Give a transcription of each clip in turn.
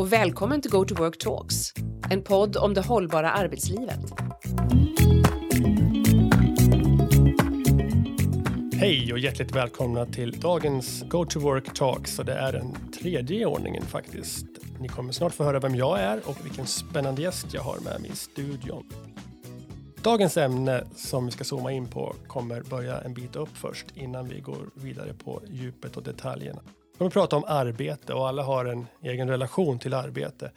och välkommen till Go to Work Talks, en podd om det hållbara arbetslivet. Hej och hjärtligt välkomna till dagens Go to Work Talks. Och det är den tredje i ordningen faktiskt. Ni kommer snart få höra vem jag är och vilken spännande gäst jag har med mig i studion. Dagens ämne som vi ska zooma in på kommer börja en bit upp först innan vi går vidare på djupet och detaljerna. Vi kommer prata om arbete och alla har en egen relation till arbete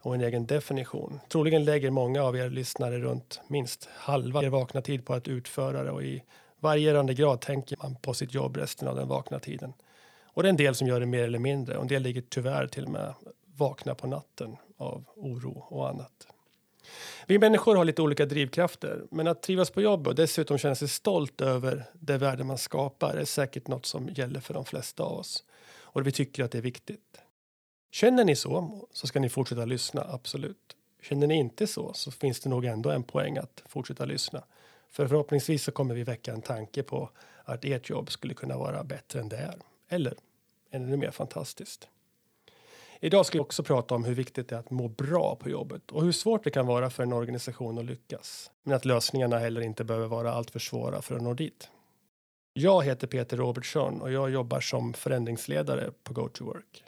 och en egen definition. Troligen lägger många av er lyssnare runt minst halva er vakna tid på att utföra det och i varierande grad tänker man på sitt jobb resten av den vakna tiden. Och det är en del som gör det mer eller mindre och en del ligger tyvärr till och med vakna på natten av oro och annat. Vi människor har lite olika drivkrafter, men att trivas på jobbet och dessutom känna sig stolt över det värde man skapar är säkert något som gäller för de flesta av oss. Och vi tycker att det är viktigt. Känner ni så, så ska ni fortsätta lyssna, absolut. Känner ni inte så, så finns det nog ändå en poäng att fortsätta lyssna. För förhoppningsvis så kommer vi väcka en tanke på att ert jobb skulle kunna vara bättre än det är. Eller ännu mer fantastiskt. Idag ska vi också prata om hur viktigt det är att må bra på jobbet och hur svårt det kan vara för en organisation att lyckas. Men att lösningarna heller inte behöver vara alltför svåra för att nå dit. Jag heter Peter Robertsson och jag jobbar som förändringsledare på GoToWork.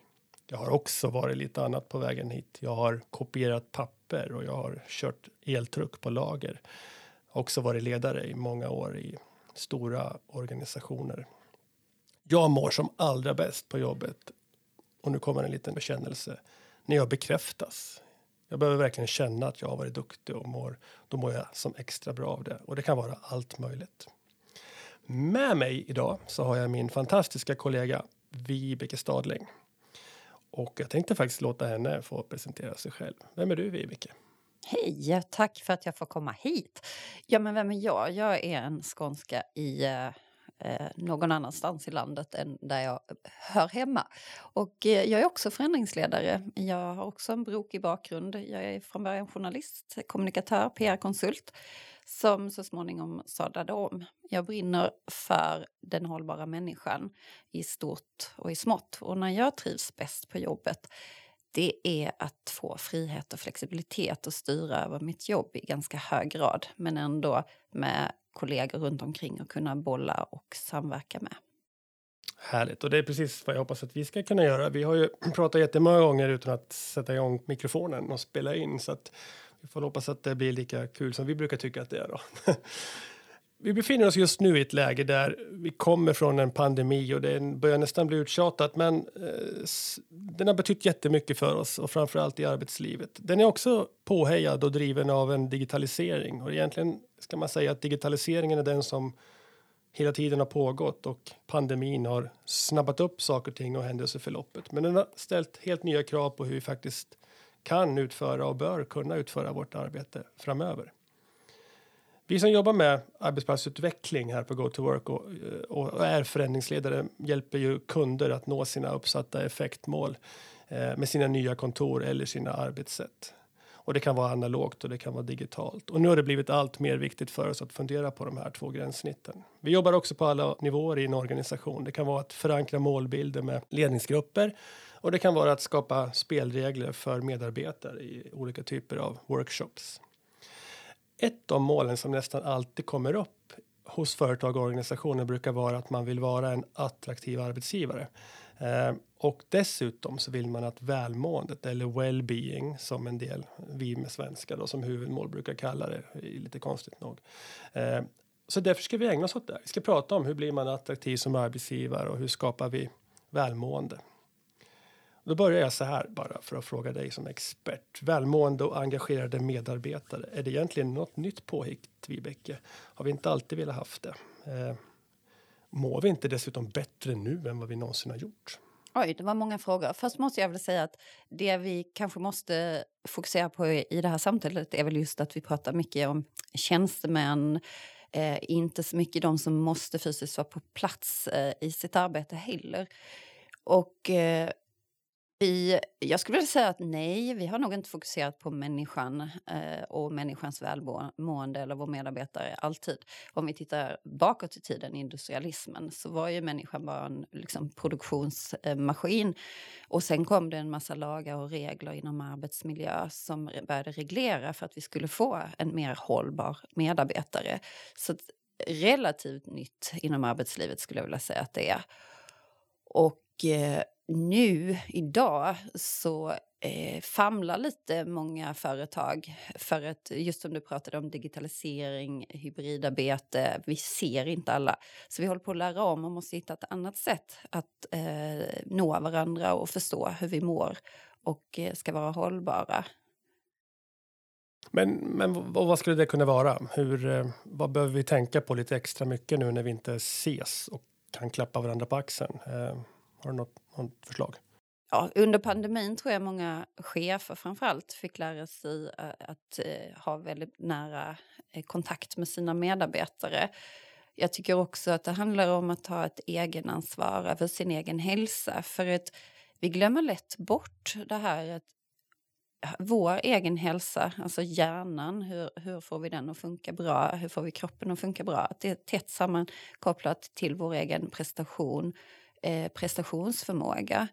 Jag har också varit lite annat på vägen hit. Jag har kopierat papper och jag har kört eltruck på lager. Också varit ledare i många år i stora organisationer. Jag mår som allra bäst på jobbet och nu kommer en liten bekännelse. När jag bekräftas. Jag behöver verkligen känna att jag har varit duktig och mår, då mår jag som extra bra av det. Och det kan vara allt möjligt. Med mig idag så har jag min fantastiska kollega Vibeke Stadling. Och jag tänkte faktiskt låta henne få presentera sig själv. Vem är du Vibeke? Hej, tack för att jag får komma hit. Ja, men vem är jag? Jag är en skånska i eh, eh någon annanstans i landet än där jag hör hemma. Och eh, jag är också förändringsledare. Jag har också en brokig bakgrund. Jag är från början journalist, kommunikatör, PR-konsult som så småningom sadlade om. Jag brinner för den hållbara människan i stort och i smått. Och när jag trivs bäst på jobbet det är att få frihet och flexibilitet och styra över mitt jobb i ganska hög grad men ändå med kollegor runt omkring och kunna bolla och samverka med. Härligt, och det är precis vad jag hoppas att vi ska kunna göra. Vi har ju pratat jättemånga gånger utan att sätta igång mikrofonen och spela in så att vi får hoppas att det blir lika kul som vi brukar tycka att det är. Då. vi befinner oss just nu i ett läge där vi kommer från en pandemi och det börjar nästan bli uttjatat men eh, den har betytt jättemycket för oss och framförallt i arbetslivet. Den är också påhejad och driven av en digitalisering och egentligen ska man säga att digitaliseringen är den som hela tiden har pågått och pandemin har snabbat upp saker och ting och händelseförloppet. Men den har ställt helt nya krav på hur vi faktiskt kan utföra och bör kunna utföra vårt arbete framöver. Vi som jobbar med arbetsplatsutveckling här på Go to Work och, eh, och är förändringsledare hjälper ju kunder att nå sina uppsatta effektmål eh, med sina nya kontor eller sina arbetssätt. Och det kan vara analogt och det kan vara digitalt. Och nu har det blivit allt mer viktigt för oss att fundera på de här två gränssnitten. Vi jobbar också på alla nivåer i en organisation. Det kan vara att förankra målbilder med ledningsgrupper och det kan vara att skapa spelregler för medarbetare i olika typer av workshops. Ett av målen som nästan alltid kommer upp hos företag och organisationer brukar vara att man vill vara en attraktiv arbetsgivare. Eh, och dessutom så vill man att välmåendet eller well-being som en del vi med svenska då som huvudmål brukar kalla det lite konstigt nog. Eh, så därför ska vi ägna oss åt det. Vi ska prata om hur blir man attraktiv som arbetsgivare och hur skapar vi välmående. Då börjar jag så här bara för att fråga dig som expert. Välmående och engagerade medarbetare. Är det egentligen något nytt påhitt, Vibeke? Har vi inte alltid velat haft det? Eh, mår vi inte dessutom bättre nu än vad vi någonsin har gjort? Oj, det var många frågor. Först måste jag väl säga att det vi kanske måste fokusera på i det här samtalet är väl just att vi pratar mycket om tjänstemän, eh, inte så mycket de som måste fysiskt vara på plats eh, i sitt arbete heller. Och eh, vi, jag skulle vilja säga att nej, vi har nog inte fokuserat på människan eh, och människans välmående eller vår medarbetare alltid. Om vi tittar bakåt i tiden, industrialismen, så var ju människan bara en liksom, produktionsmaskin. Och sen kom det en massa lagar och regler inom arbetsmiljö som började reglera för att vi skulle få en mer hållbar medarbetare. Så relativt nytt inom arbetslivet skulle jag vilja säga att det är. Och Eh, nu, idag, så eh, famlar lite många företag för att just som du pratade om digitalisering, hybridarbete, vi ser inte alla. Så vi håller på att lära om och måste hitta ett annat sätt att eh, nå varandra och förstå hur vi mår och eh, ska vara hållbara. Men, men vad skulle det kunna vara? Hur, eh, vad behöver vi tänka på lite extra mycket nu när vi inte ses och kan klappa varandra på axeln? Eh, har du något, något förslag? Ja, under pandemin tror jag många chefer framförallt fick lära sig eh, att eh, ha väldigt nära eh, kontakt med sina medarbetare. Jag tycker också att det handlar om att ta ett egenansvar över sin egen hälsa. För att vi glömmer lätt bort det här att vår egen hälsa, alltså hjärnan, hur, hur får vi den att funka bra? Hur får vi kroppen att funka bra? Det är tätt sammankopplat till vår egen prestation, eh, prestationsförmåga.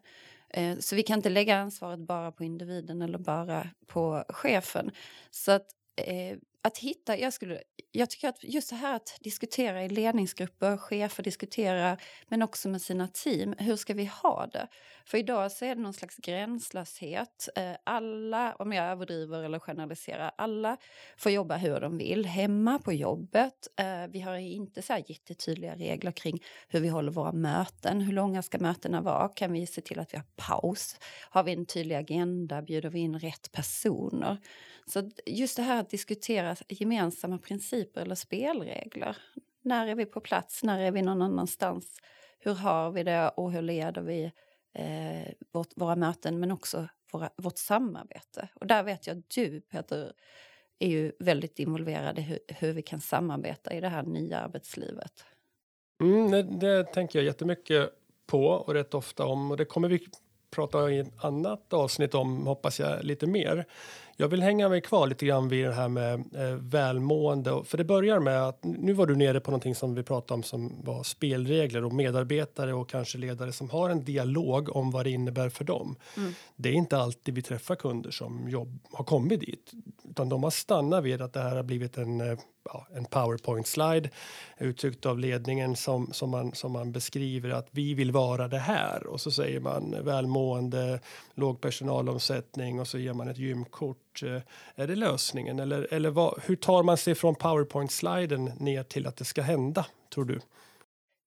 Eh, så vi kan inte lägga ansvaret bara på individen eller bara på chefen. Så att, eh, att hitta, jag, skulle, jag tycker att just det här att diskutera i ledningsgrupper, chefer diskuterar, men också med sina team, hur ska vi ha det? För idag så är det någon slags gränslöshet. Eh, alla, om jag överdriver eller generaliserar, alla får jobba hur de vill, hemma, på jobbet. Eh, vi har inte så här jättetydliga regler kring hur vi håller våra möten. Hur långa ska mötena vara? Kan vi se till att vi har paus? Har vi en tydlig agenda? Bjuder vi in rätt personer? Så just det här att diskutera gemensamma principer eller spelregler. När är vi på plats? När är vi någon annanstans? Hur har vi det och hur leder vi eh, vårt, våra möten men också våra, vårt samarbete? Och där vet jag att du, Peter, är ju väldigt involverad i hur, hur vi kan samarbeta i det här nya arbetslivet. Mm, det, det tänker jag jättemycket på och rätt ofta om och det kommer vi prata i ett annat avsnitt om, hoppas jag, lite mer. Jag vill hänga mig kvar lite grann vid det här med eh, välmående. För det börjar med att nu var du nere på någonting som vi pratade om som var spelregler och medarbetare och kanske ledare som har en dialog om vad det innebär för dem. Mm. Det är inte alltid vi träffar kunder som jobb, har kommit dit utan de har stannat vid att det här har blivit en, eh, ja, en powerpoint slide uttryckt av ledningen som, som, man, som man beskriver att vi vill vara det här och så säger man välmående, låg personalomsättning och så ger man ett gymkort eh, är det lösningen? Eller, eller vad, hur tar man sig från powerpoint-sliden ner till att det ska hända, tror du?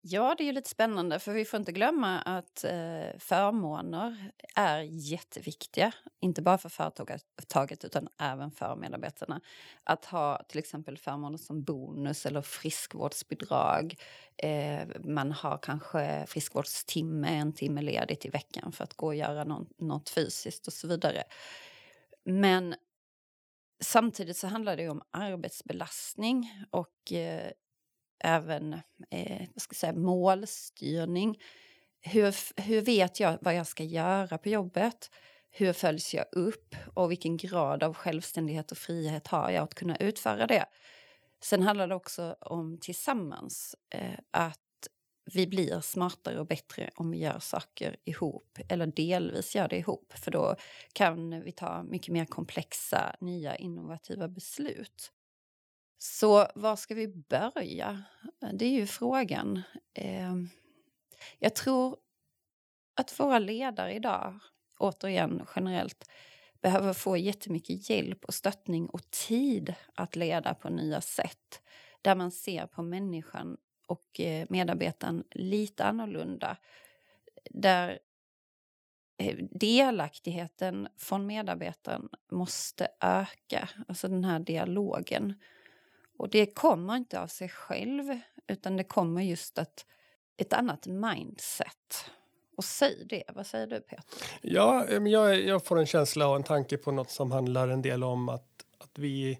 Ja, det är ju lite spännande, för vi får inte glömma att eh, förmåner är jätteviktiga. Inte bara för företaget, utan även för medarbetarna. Att ha till exempel förmåner som bonus eller friskvårdsbidrag. Eh, man har kanske friskvårdstimme, en timme ledigt i veckan för att gå och göra något, något fysiskt och så vidare. Men samtidigt så handlar det om arbetsbelastning och eh, även eh, vad ska jag säga, målstyrning. Hur, hur vet jag vad jag ska göra på jobbet? Hur följs jag upp och vilken grad av självständighet och frihet har jag att kunna utföra det? Sen handlar det också om tillsammans, eh, att vi blir smartare och bättre om vi gör saker ihop eller delvis gör det ihop. För då kan vi ta mycket mer komplexa, nya, innovativa beslut. Så var ska vi börja? Det är ju frågan. Eh, jag tror att våra ledare idag, återigen generellt, behöver få jättemycket hjälp och stöttning och tid att leda på nya sätt. Där man ser på människan och eh, medarbetaren lite annorlunda. Där eh, delaktigheten från medarbetaren måste öka, alltså den här dialogen. Och det kommer inte av sig själv, utan det kommer just att ett annat mindset. Och säg det, vad säger du Peter? Ja, eh, jag, jag får en känsla och en tanke på något som handlar en del om att, att vi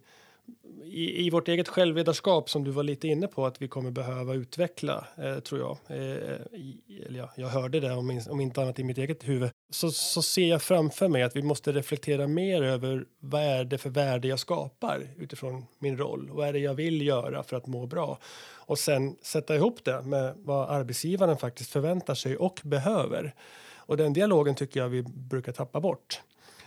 i, i vårt eget självledarskap som du var lite inne på att vi kommer behöva utveckla, eh, tror jag. Eh, eh i, ja, jag hörde det om, om inte annat i mitt eget huvud. Så, så ser jag framför mig att vi måste reflektera mer över vad är det för värde jag skapar utifrån min roll. Vad är det jag vill göra för att må bra? Och sen sätta ihop det med vad arbetsgivaren faktiskt förväntar sig och behöver. Och den dialogen tycker jag vi brukar tappa bort.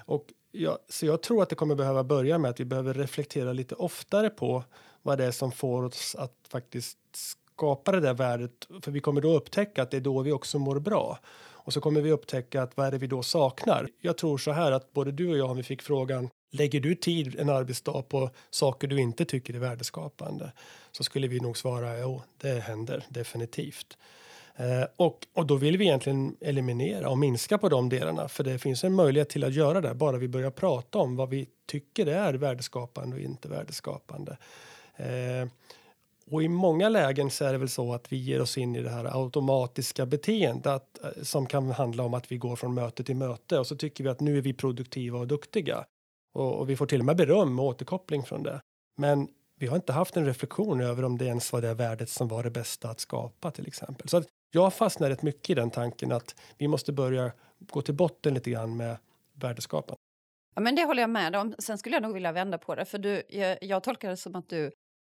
Och Ja, så jag tror att det kommer behöva börja med att vi behöver reflektera lite oftare på vad det är som får oss att faktiskt skapa det där värdet. För vi kommer då upptäcka att det är då vi också mår bra. Och så kommer vi upptäcka att vad är det vi då saknar? Jag tror så här att både du och jag, om vi fick frågan lägger du tid en arbetsdag på saker du inte tycker är värdeskapande? Så skulle vi nog svara jo, det händer definitivt. Eh, och, och då vill vi egentligen eliminera och minska på de delarna för det finns en möjlighet till att göra det bara vi börjar prata om vad vi tycker är värdeskapande och inte värdeskapande. Eh, och i många lägen så är det väl så att vi ger oss in i det här automatiska beteendet eh, som kan handla om att vi går från möte till möte och så tycker vi att nu är vi produktiva och duktiga. Och, och vi får till och med beröm och återkoppling från det. Men vi har inte haft en reflektion över om det ens var det värdet som var det bästa att skapa till exempel. Så att jag fastnar rätt mycket i den tanken att vi måste börja gå till botten lite grann med värdeskapande. Ja, men det håller jag med om. Sen skulle jag nog vilja vända på det. För du, jag, jag tolkar det som att du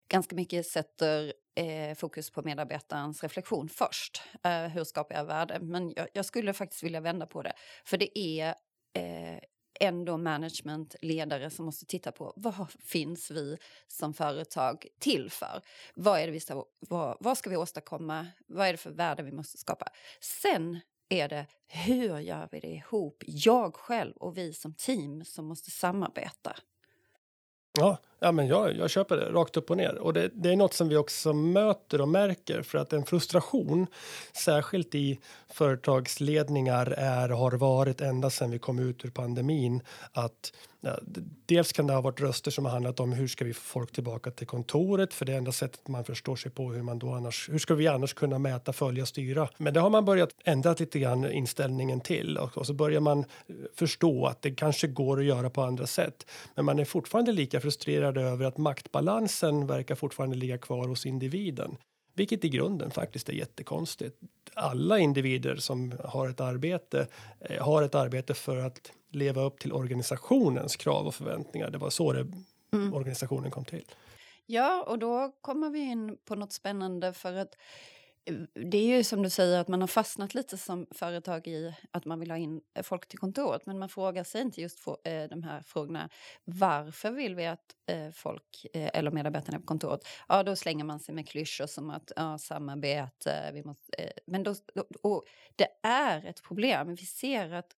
ganska mycket sätter eh, fokus på medarbetarens reflektion först. Eh, hur skapar jag värde? Men jag, jag, skulle faktiskt vilja vända på det. För det är eh, ändå management, ledare som måste titta på vad finns vi som företag till för? Vad, är det vi ska, vad, vad ska vi åstadkomma? Vad är det för värde vi måste skapa? Sen är det hur gör vi det ihop? Jag själv och vi som team som måste samarbeta. Ja, ja men jag, jag köper det rakt upp och ner. Och det, det, är något som vi också möter och märker för att en frustration, särskilt i företagsledningar, är har varit ända sedan vi kom ut ur pandemin att Ja, dels kan det ha varit röster som har handlat om hur ska vi få folk tillbaka till kontoret för det enda sättet man förstår sig på hur man då annars, hur ska vi annars kunna mäta, följa, styra? Men det har man börjat ändra lite grann inställningen till och, och så börjar man eh, förstå att det kanske går att göra på andra sätt. Men man är fortfarande lika frustrerad över att maktbalansen verkar fortfarande ligga kvar hos individen. Vilket i grunden faktiskt är jättekonstigt. Alla individer som har ett arbete eh, har ett arbete för att leva upp till organisationens krav och förväntningar. Det var så det, mm. organisationen kom till. Ja, och då kommer vi in på något spännande för att det är ju som du säger att man har fastnat lite som företag i att man vill ha in eh, folk till kontoret men man frågar sig inte just för, eh, de här frågorna. Varför vill vi att eh, folk eh, eller medarbetarna på kontoret? Ja, då slänger man sig med klyschor som att ja, samarbete, vi måste, eh, men då, och det är ett problem. Vi ser att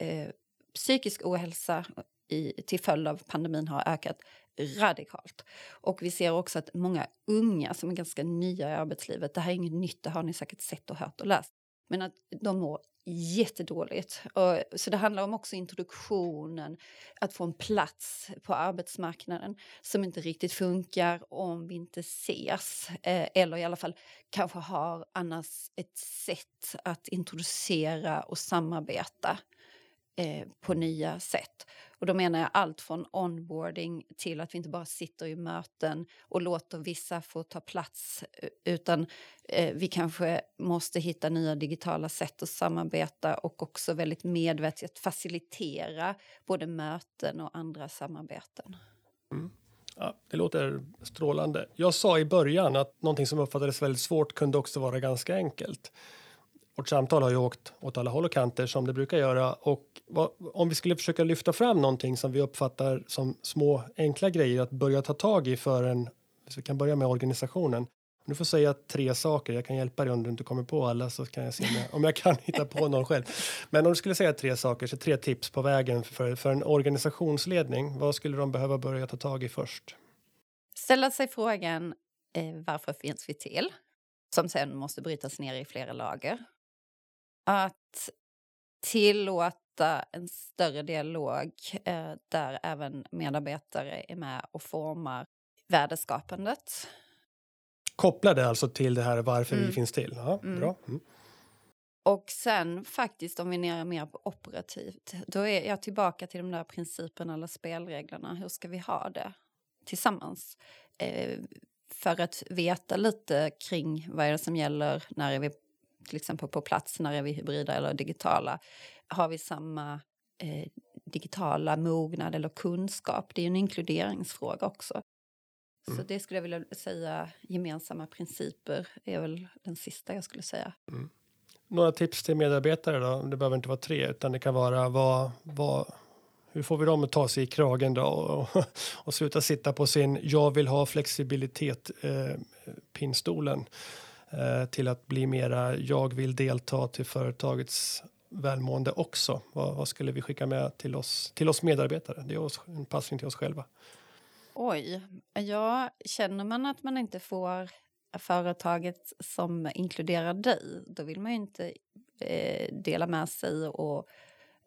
eh, psykisk ohälsa i, till följd av pandemin har ökat radikalt. Och vi ser också att många unga som är ganska nya i arbetslivet, det här är inget nytt, det har ni säkert sett och hört och läst, men att de mår jättedåligt. Så det handlar om också introduktionen, att få en plats på arbetsmarknaden som inte riktigt funkar om vi inte ses. Eh, eller i alla fall kanske har annars ett sätt att introducera och samarbeta eh, på nya sätt. Och då menar jag allt från onboarding till att vi inte bara sitter i möten och låter vissa få ta plats utan eh, vi kanske måste hitta nya digitala sätt att samarbeta och också väldigt medvetet facilitera både möten och andra samarbeten. Mm. Ja, det låter strålande. Jag sa i början att någonting som uppfattades väldigt svårt kunde också vara ganska enkelt. Vårt samtal har ju åkt åt alla håll och kanter som det brukar göra. Och vad, om vi skulle försöka lyfta fram någonting som vi uppfattar som små enkla grejer att börja ta tag i för en, så vi kan börja med organisationen. Du får säga tre saker. Jag kan hjälpa dig om du inte kommer på alla så kan jag se om jag kan hitta på någon själv. Men om du skulle säga tre saker, så tre tips på vägen för, för en organisationsledning. Vad skulle de behöva börja ta tag i först? Ställa sig frågan eh, varför finns vi till? Som sen måste brytas ner i flera lager att tillåta en större dialog eh, där även medarbetare är med och formar värdeskapandet. Koppla det alltså till det här varför mm. vi finns till. Ja, mm. bra. Mm. Och sen faktiskt om vi ner mer på operativt, då är jag tillbaka till de där principerna eller spelreglerna. Hur ska vi ha det? tillsammans. Eh, för att veta lite kring vad är det som gäller, när är vi till exempel på plats, när är vi hybrida eller digitala? Har vi samma eh, digitala mognad eller kunskap? Det är ju en inkluderingsfråga också. Mm. Så det skulle jag vilja säga, gemensamma principer är väl den sista jag skulle säga. Mm. Några tips till medarbetare då? Det behöver inte vara tre, utan det kan vara vad, vad, hur får vi dem att ta sig i kragen då och, och sluta sitta på sin jag vill ha flexibilitet eh, pinstolen Eh, till att bli mera jag vill delta till företagets välmående också. Vad, vad, skulle vi skicka med till oss, till oss medarbetare? Det är oss, en passning till oss själva. Oj, ja, känner man att man inte får företaget som inkluderar dig, då vill man ju inte eh, dela med sig och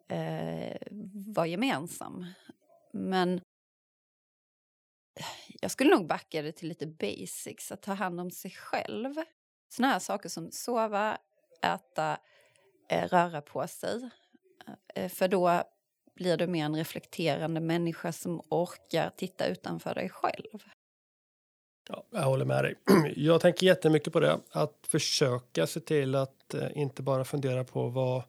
eh, vara gemensam. Men jag skulle nog backa det till lite basics, att ta hand om sig själv. Såna här saker som sova, äta, eh, röra på sig. Eh, för då blir du mer en reflekterande människa som orkar titta utanför dig själv. Ja, jag håller med dig. Jag tänker jättemycket på det. Att försöka se till att eh, inte bara fundera på vad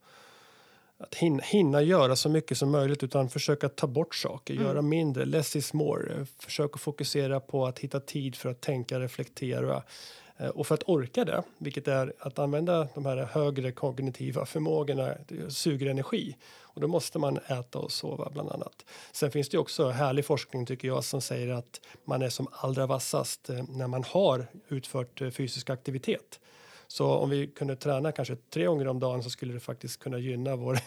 att hinna, hinna, göra så mycket som möjligt utan försöka ta bort saker, mm. göra mindre. Less is more. Försöka fokusera på att hitta tid för att tänka, reflektera. Eh, och för att orka det, vilket är att använda de här högre kognitiva förmågorna, suger energi. Och då måste man äta och sova bland annat. Sen finns det också härlig forskning tycker jag som säger att man är som allra vassast eh, när man har utfört eh, fysisk aktivitet. Så om vi kunde träna kanske tre gånger om dagen så skulle det faktiskt kunna gynna vår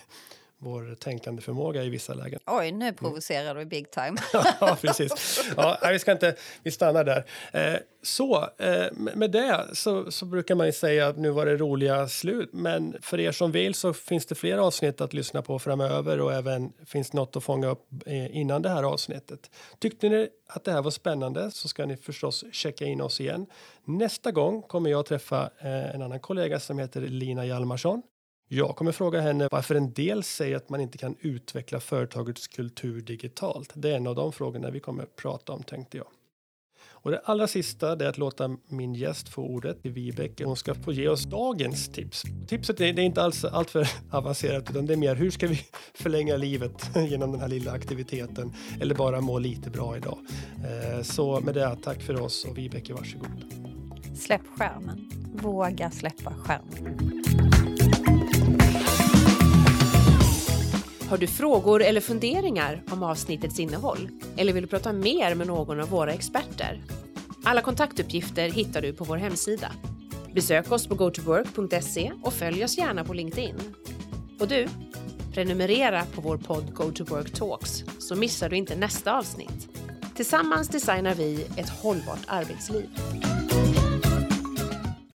vår tänkande förmåga i vissa lägen. Oj, nu provocerar du big time. ja, precis. Ja, vi ska inte, vi stannar där. Eh, så, eh, med det så, så brukar man säga att nu var det roliga slut. Men för er som vill så finns det fler avsnitt att lyssna på framöver och även finns något att fånga upp eh, innan det här avsnittet. Tyckte ni att det här var spännande så ska ni förstås checka in oss igen. Nästa gång kommer jag träffa eh, en annan kollega som heter Lina Hjalmarsson. Jag kommer fråga henne varför en del säger att man inte kan utveckla företagets kultur digitalt. Det är en av de frågorna vi kommer prata om tänkte jag. Och det allra sista är att låta min gäst få ordet, Vibeke. Hon ska få ge oss dagens tips. Tipset är, det är inte alls alltför avancerat utan det är mer hur ska vi förlänga livet genom den här lilla aktiviteten eller bara må lite bra idag. Eh, så med det, tack för oss och Vibeke, varsågod. Släpp skärmen. Våga släppa skärmen. Har du frågor eller funderingar om avsnittets innehåll? Eller vill du prata mer med någon av våra experter? Alla kontaktuppgifter hittar du på vår hemsida. Besök oss på gotowork.se och följ oss gärna på LinkedIn. Och du, prenumerera på vår podd Go to Work Talks så missar du inte nästa avsnitt. Tillsammans designar vi ett hållbart arbetsliv.